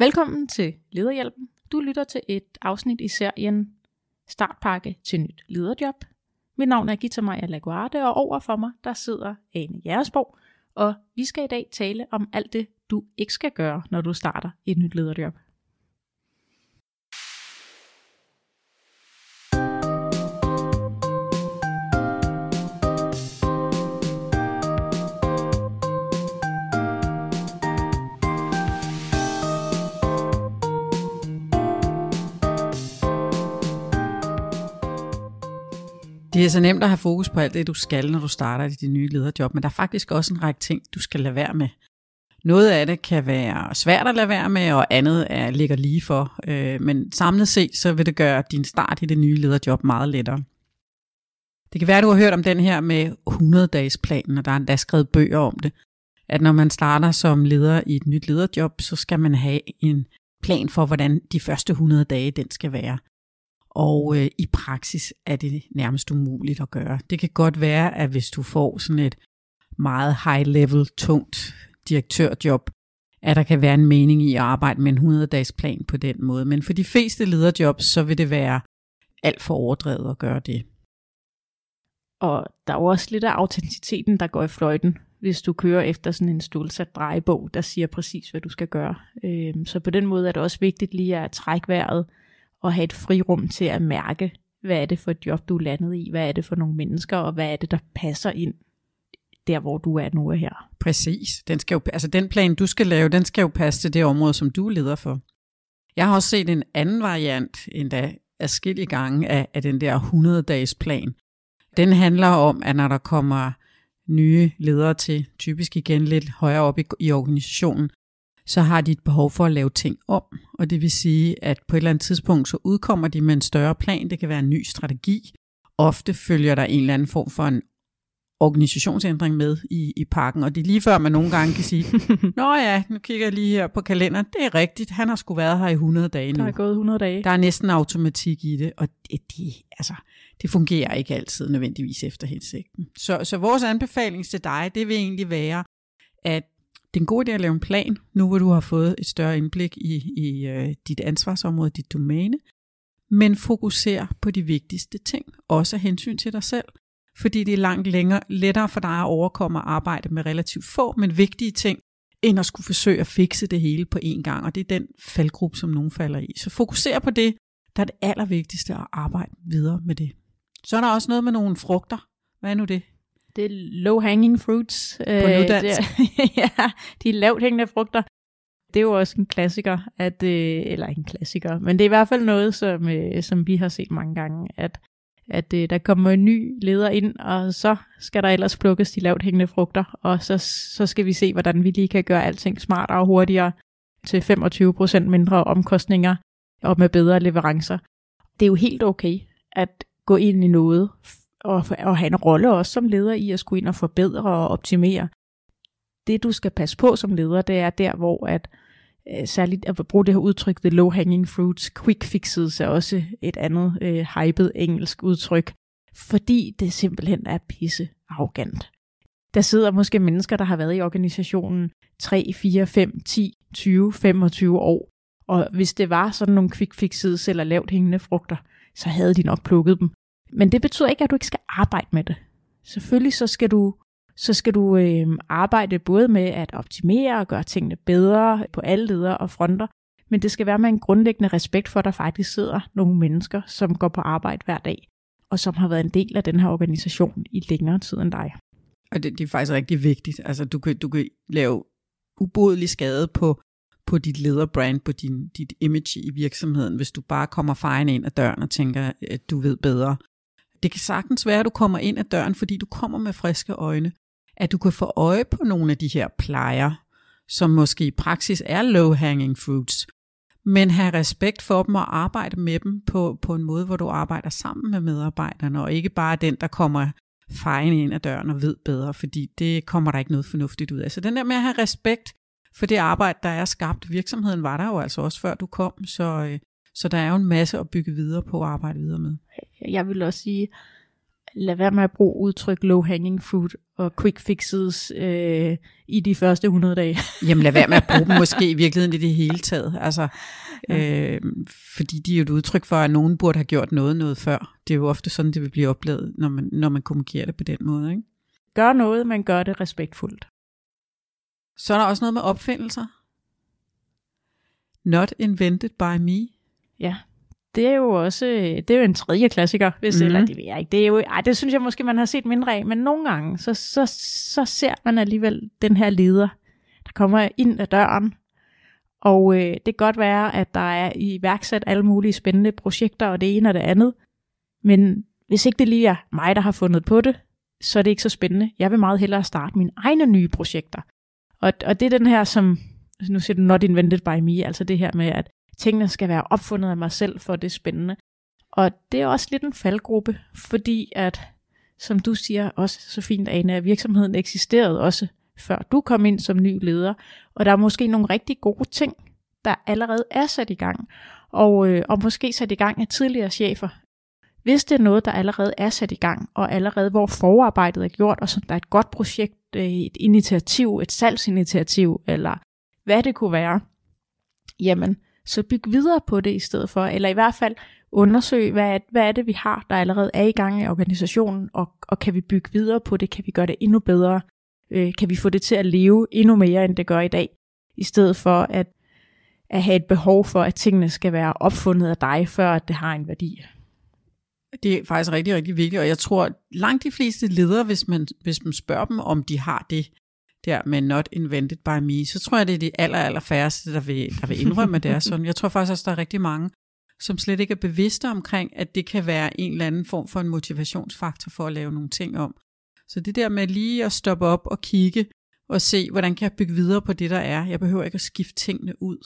Velkommen til Lederhjælpen. Du lytter til et afsnit i serien Startpakke til nyt lederjob. Mit navn er Gita Maja Laguarde, og over for mig der sidder Ane Jægersborg, og vi skal i dag tale om alt det, du ikke skal gøre, når du starter et nyt lederjob. Det er så nemt at have fokus på alt det, du skal, når du starter i dit nye lederjob, men der er faktisk også en række ting, du skal lade være med. Noget af det kan være svært at lade være med, og andet er, ligger lige for. Øh, men samlet set, så vil det gøre din start i det nye lederjob meget lettere. Det kan være, at du har hørt om den her med 100-dages-planen, og der er endda skrevet bøger om det. At når man starter som leder i et nyt lederjob, så skal man have en plan for, hvordan de første 100 dage den skal være. Og øh, i praksis er det nærmest umuligt at gøre. Det kan godt være, at hvis du får sådan et meget high-level, tungt direktørjob, at der kan være en mening i at arbejde med en 100-dages plan på den måde. Men for de fleste lederjobs, så vil det være alt for overdrevet at gøre det. Og der er jo også lidt af autenticiteten, der går i fløjten, hvis du kører efter sådan en stålsat drejebog, der siger præcis, hvad du skal gøre. Øhm, så på den måde er det også vigtigt lige at trække vejret, og have et frirum til at mærke, hvad er det for et job, du er landet i, hvad er det for nogle mennesker, og hvad er det, der passer ind der, hvor du er nu og her. Præcis. Den, skal jo, altså den plan, du skal lave, den skal jo passe til det område, som du leder for. Jeg har også set en anden variant, endda adskillige gange, af, af den der 100-dages plan. Den handler om, at når der kommer nye ledere til, typisk igen lidt højere op i, i organisationen, så har de et behov for at lave ting om. Og det vil sige, at på et eller andet tidspunkt, så udkommer de med en større plan. Det kan være en ny strategi. Ofte følger der en eller anden form for en organisationsændring med i, i pakken, og det er lige før, man nogle gange kan sige, Nå ja, nu kigger jeg lige her på kalenderen, det er rigtigt, han har sgu været her i 100 dage nu. Der er gået 100 dage. Der er næsten automatik i det, og det, det, altså, det fungerer ikke altid nødvendigvis efter hensigten. Så, så vores anbefaling til dig, det vil egentlig være, at det er en god idé at lave en plan, nu hvor du har fået et større indblik i, i øh, dit ansvarsområde, dit domæne, men fokuser på de vigtigste ting, også af hensyn til dig selv, fordi det er langt længere, lettere for dig at overkomme at arbejde med relativt få, men vigtige ting, end at skulle forsøge at fikse det hele på én gang, og det er den faldgruppe, som nogen falder i. Så fokuser på det, der er det allervigtigste at arbejde videre med det. Så er der også noget med nogle frugter. Hvad er nu det? Det er low hanging fruits. På øh, nudansk. ja, de lavt hængende frugter. Det er jo også en klassiker, at, øh, eller en klassiker, men det er i hvert fald noget, som, øh, som vi har set mange gange, at, at der kommer en ny leder ind, og så skal der ellers plukkes de lavt hængende frugter, og så, så skal vi se, hvordan vi lige kan gøre alting smartere og hurtigere til 25% mindre omkostninger og med bedre leverancer. Det er jo helt okay at gå ind i noget, og, og have en rolle også som leder i at skulle ind og forbedre og optimere. Det du skal passe på som leder, det er der, hvor at øh, særligt at bruge det her udtryk, the low hanging fruits, quick fixes er også et andet øh, hyped engelsk udtryk, fordi det simpelthen er pisse arrogant. Der sidder måske mennesker, der har været i organisationen 3, 4, 5, 10, 20, 25 år, og hvis det var sådan nogle quick fixes eller lavt hængende frugter, så havde de nok plukket dem men det betyder ikke, at du ikke skal arbejde med det. Selvfølgelig så skal du, så skal du øh, arbejde både med at optimere og gøre tingene bedre på alle ledere og fronter, men det skal være med en grundlæggende respekt for, at der faktisk sidder nogle mennesker, som går på arbejde hver dag, og som har været en del af den her organisation i længere tid end dig. Og det, det er faktisk rigtig vigtigt. Altså, du kan, du kan lave ubodelig skade på, på dit lederbrand, på din, dit image i virksomheden, hvis du bare kommer fejende ind ad døren og tænker, at du ved bedre. Det kan sagtens være, at du kommer ind ad døren, fordi du kommer med friske øjne. At du kan få øje på nogle af de her plejer, som måske i praksis er low-hanging fruits, men have respekt for dem og arbejde med dem på, på en måde, hvor du arbejder sammen med medarbejderne, og ikke bare den, der kommer fejende ind ad døren og ved bedre, fordi det kommer der ikke noget fornuftigt ud af. Så den der med at have respekt for det arbejde, der er skabt. Virksomheden var der jo altså også før du kom, så, øh, så der er jo en masse at bygge videre på og arbejde videre med. Jeg vil også sige, lad være med at bruge udtryk low hanging fruit og quick fixes øh, i de første 100 dage. Jamen lad være med at bruge dem måske i virkeligheden i det hele taget. Altså, øh, fordi de er jo et udtryk for, at nogen burde have gjort noget noget før. Det er jo ofte sådan, det vil blive oplevet, når man, når man kommunikerer det på den måde. Ikke? Gør noget, men gør det respektfuldt. Så er der også noget med opfindelser. Not invented by me. Ja, det er jo også det er jo en tredje klassiker, hvis mm-hmm. eller det ved jeg ikke. Det, er jo, ej, det synes jeg måske, man har set mindre af, men nogle gange, så, så, så ser man alligevel den her leder, der kommer ind ad døren, og øh, det kan godt være, at der er iværksat alle mulige spændende projekter, og det ene og det andet, men hvis ikke det lige er mig, der har fundet på det, så er det ikke så spændende. Jeg vil meget hellere starte mine egne nye projekter. Og, og det er den her, som, nu siger du not invented by me, altså det her med, at tingene skal være opfundet af mig selv, for det er spændende. Og det er også lidt en faldgruppe, fordi at, som du siger også så fint, Ane, at virksomheden eksisterede også før du kom ind som ny leder, og der er måske nogle rigtig gode ting, der allerede er sat i gang, og, øh, og måske sat i gang af tidligere chefer. Hvis det er noget, der allerede er sat i gang, og allerede hvor forarbejdet er gjort, og så der er et godt projekt, øh, et initiativ, et salgsinitiativ, eller hvad det kunne være, jamen, så byg videre på det i stedet for, eller i hvert fald undersøg, hvad er, hvad er det, vi har, der allerede er i gang i organisationen, og, og kan vi bygge videre på det, kan vi gøre det endnu bedre, øh, kan vi få det til at leve endnu mere, end det gør i dag, i stedet for at, at have et behov for, at tingene skal være opfundet af dig, før at det har en værdi. Det er faktisk rigtig, rigtig vigtigt, og jeg tror, langt de fleste ledere, hvis man, hvis man spørger dem, om de har det, der med not invented by me, så tror jeg, det er de aller, aller færreste, der vil, der vil indrømme, at det er sådan. Jeg tror faktisk også, der er rigtig mange, som slet ikke er bevidste omkring, at det kan være en eller anden form for en motivationsfaktor for at lave nogle ting om. Så det der med lige at stoppe op og kigge og se, hvordan kan jeg bygge videre på det, der er. Jeg behøver ikke at skifte tingene ud,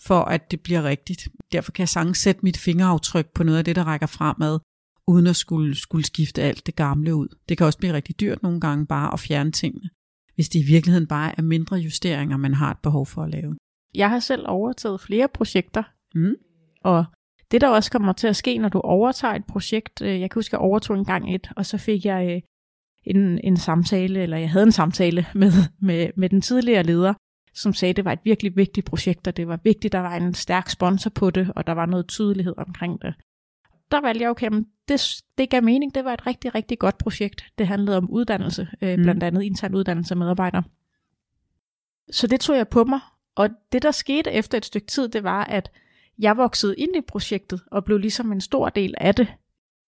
for at det bliver rigtigt. Derfor kan jeg sagtens sætte mit fingeraftryk på noget af det, der rækker fremad, uden at skulle, skulle skifte alt det gamle ud. Det kan også blive rigtig dyrt nogle gange bare at fjerne tingene hvis det i virkeligheden bare er mindre justeringer, man har et behov for at lave. Jeg har selv overtaget flere projekter, mm. og det der også kommer til at ske, når du overtager et projekt, øh, jeg kan huske, jeg overtog en gang et, og så fik jeg øh, en, en samtale, eller jeg havde en samtale med, med, med den tidligere leder, som sagde, at det var et virkelig vigtigt projekt, og det var vigtigt, at der var en stærk sponsor på det, og der var noget tydelighed omkring det der valgte jeg, okay, men det, det gav mening, det var et rigtig, rigtig godt projekt. Det handlede om uddannelse, øh, mm. blandt andet intern uddannelse af medarbejdere. Så det tog jeg på mig, og det der skete efter et stykke tid, det var, at jeg voksede ind i projektet, og blev ligesom en stor del af det.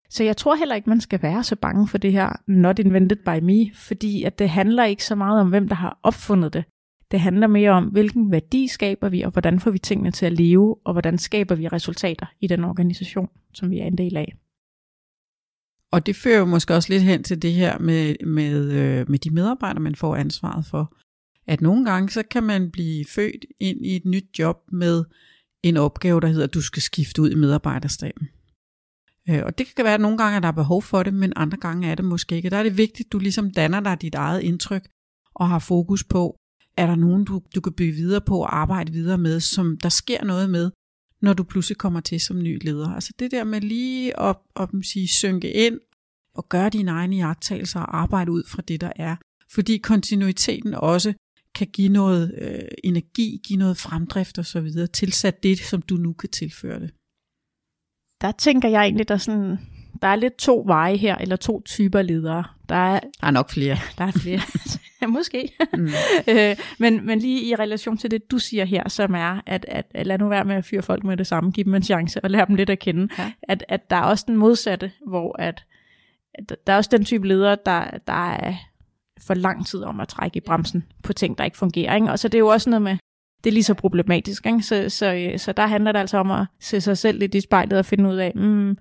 Så jeg tror heller ikke, man skal være så bange for det her not invented by me, fordi at det handler ikke så meget om, hvem der har opfundet det. Det handler mere om, hvilken værdi skaber vi, og hvordan får vi tingene til at leve, og hvordan skaber vi resultater i den organisation, som vi er en del af. Og det fører jo måske også lidt hen til det her med, med, øh, med de medarbejdere, man får ansvaret for. At nogle gange, så kan man blive født ind i et nyt job med en opgave, der hedder, at du skal skifte ud i medarbejderstaben. Øh, og det kan være, at nogle gange at der er behov for det, men andre gange er det måske ikke. Der er det vigtigt, at du ligesom danner dig dit eget indtryk, og har fokus på, er der nogen, du, du kan bygge videre på og arbejde videre med, som der sker noget med, når du pludselig kommer til som ny leder. Altså det der med lige at, at sige, synke ind og gøre dine egne jagttagelser og arbejde ud fra det, der er. Fordi kontinuiteten også kan give noget øh, energi, give noget fremdrift og så videre, tilsat det, som du nu kan tilføre det. Der tænker jeg egentlig, der sådan der er lidt to veje her, eller to typer ledere. Der er, der er nok flere. Der er flere. måske. Mm. øh, men, men lige i relation til det, du siger her, som er, at, at, at lad nu være med at fyre folk med det samme, give dem en chance og lære dem lidt at kende. Ja. At, at der er også den modsatte, hvor at, at der er også den type ledere, der, der er for lang tid om at trække i bremsen på ting, der ikke fungerer. Ikke? Og så det er jo også noget med, det er lige så problematisk. Ikke? Så, så, så der handler det altså om at se sig selv lidt i spejlet og finde ud af, mm,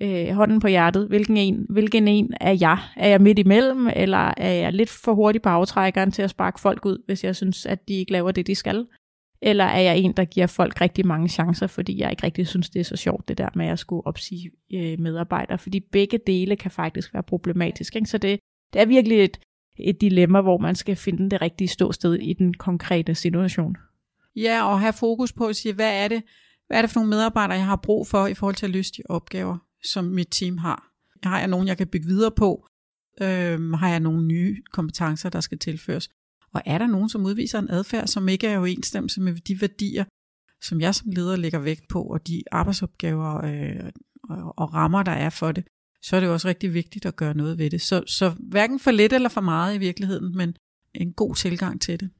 øh, hånden på hjertet, hvilken en, hvilken en er jeg? Er jeg midt imellem, eller er jeg lidt for hurtig på aftrækkeren til at sparke folk ud, hvis jeg synes, at de ikke laver det, de skal? Eller er jeg en, der giver folk rigtig mange chancer, fordi jeg ikke rigtig synes, det er så sjovt, det der med at skulle opsige øh, medarbejdere? Fordi begge dele kan faktisk være problematisk. Ikke? Så det, det er virkelig et, et dilemma, hvor man skal finde det rigtige ståsted i den konkrete situation. Ja, og have fokus på at sige, hvad er det, hvad er det for nogle medarbejdere, jeg har brug for i forhold til at løse de opgaver? Som mit team har. Har jeg nogen, jeg kan bygge videre på? Øhm, har jeg nogle nye kompetencer, der skal tilføres? Og er der nogen, som udviser en adfærd, som ikke er i overensstemmelse med de værdier, som jeg som leder lægger vægt på, og de arbejdsopgaver øh, og, og rammer, der er for det, så er det også rigtig vigtigt at gøre noget ved det. Så, så hverken for lidt eller for meget i virkeligheden, men en god tilgang til det.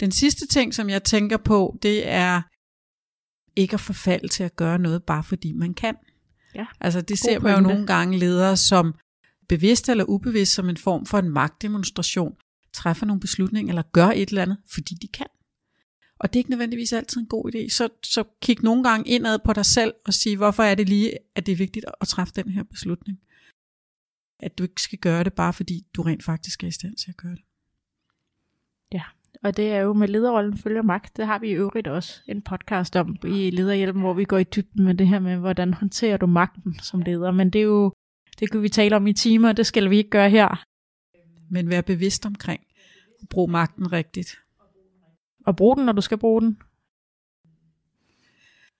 Den sidste ting, som jeg tænker på, det er ikke at forfalde til at gøre noget, bare fordi man kan. Ja, altså det ser man jo nogle gange ledere som bevidst eller ubevidst som en form for en magtdemonstration, træffer nogle beslutninger eller gør et eller andet, fordi de kan. Og det er ikke nødvendigvis altid en god idé. Så, så kig nogle gange indad på dig selv og sige, hvorfor er det lige, at det er vigtigt at træffe den her beslutning. At du ikke skal gøre det, bare fordi du rent faktisk er i stand til at gøre det. Ja, og det er jo med lederrollen følger magt. Det har vi i øvrigt også en podcast om i Lederhjælpen, hvor vi går i dybden med det her med, hvordan håndterer du magten som leder. Men det er jo, det kan vi tale om i timer, det skal vi ikke gøre her. Men vær bevidst omkring, brug magten rigtigt. Og brug den, når du skal bruge den.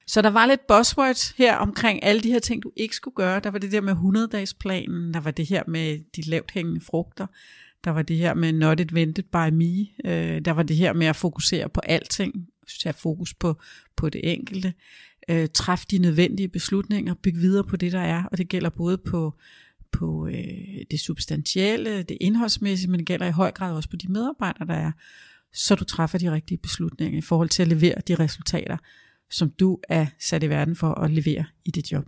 Så der var lidt buzzwords her omkring alle de her ting, du ikke skulle gøre. Der var det der med 100-dagsplanen, der var det her med de lavt hængende frugter, der var det her med not invented by me, øh, der var det her med at fokusere på alting, have fokus på, på det enkelte, øh, træf de nødvendige beslutninger, Byg videre på det, der er, og det gælder både på, på øh, det substantielle, det indholdsmæssige, men det gælder i høj grad også på de medarbejdere, der er, så du træffer de rigtige beslutninger i forhold til at levere de resultater, som du er sat i verden for at levere i dit job.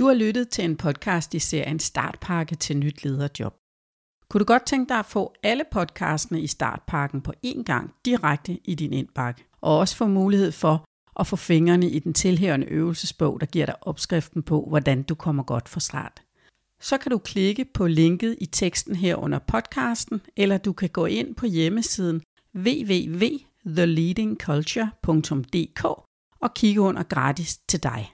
Du har lyttet til en podcast i serien Startpakke til nyt lederjob. Kunne du godt tænke dig at få alle podcastene i Startpakken på én gang direkte i din indbakke, og også få mulighed for at få fingrene i den tilhørende øvelsesbog, der giver dig opskriften på, hvordan du kommer godt fra start. Så kan du klikke på linket i teksten her under podcasten, eller du kan gå ind på hjemmesiden www.theleadingculture.dk og kigge under gratis til dig.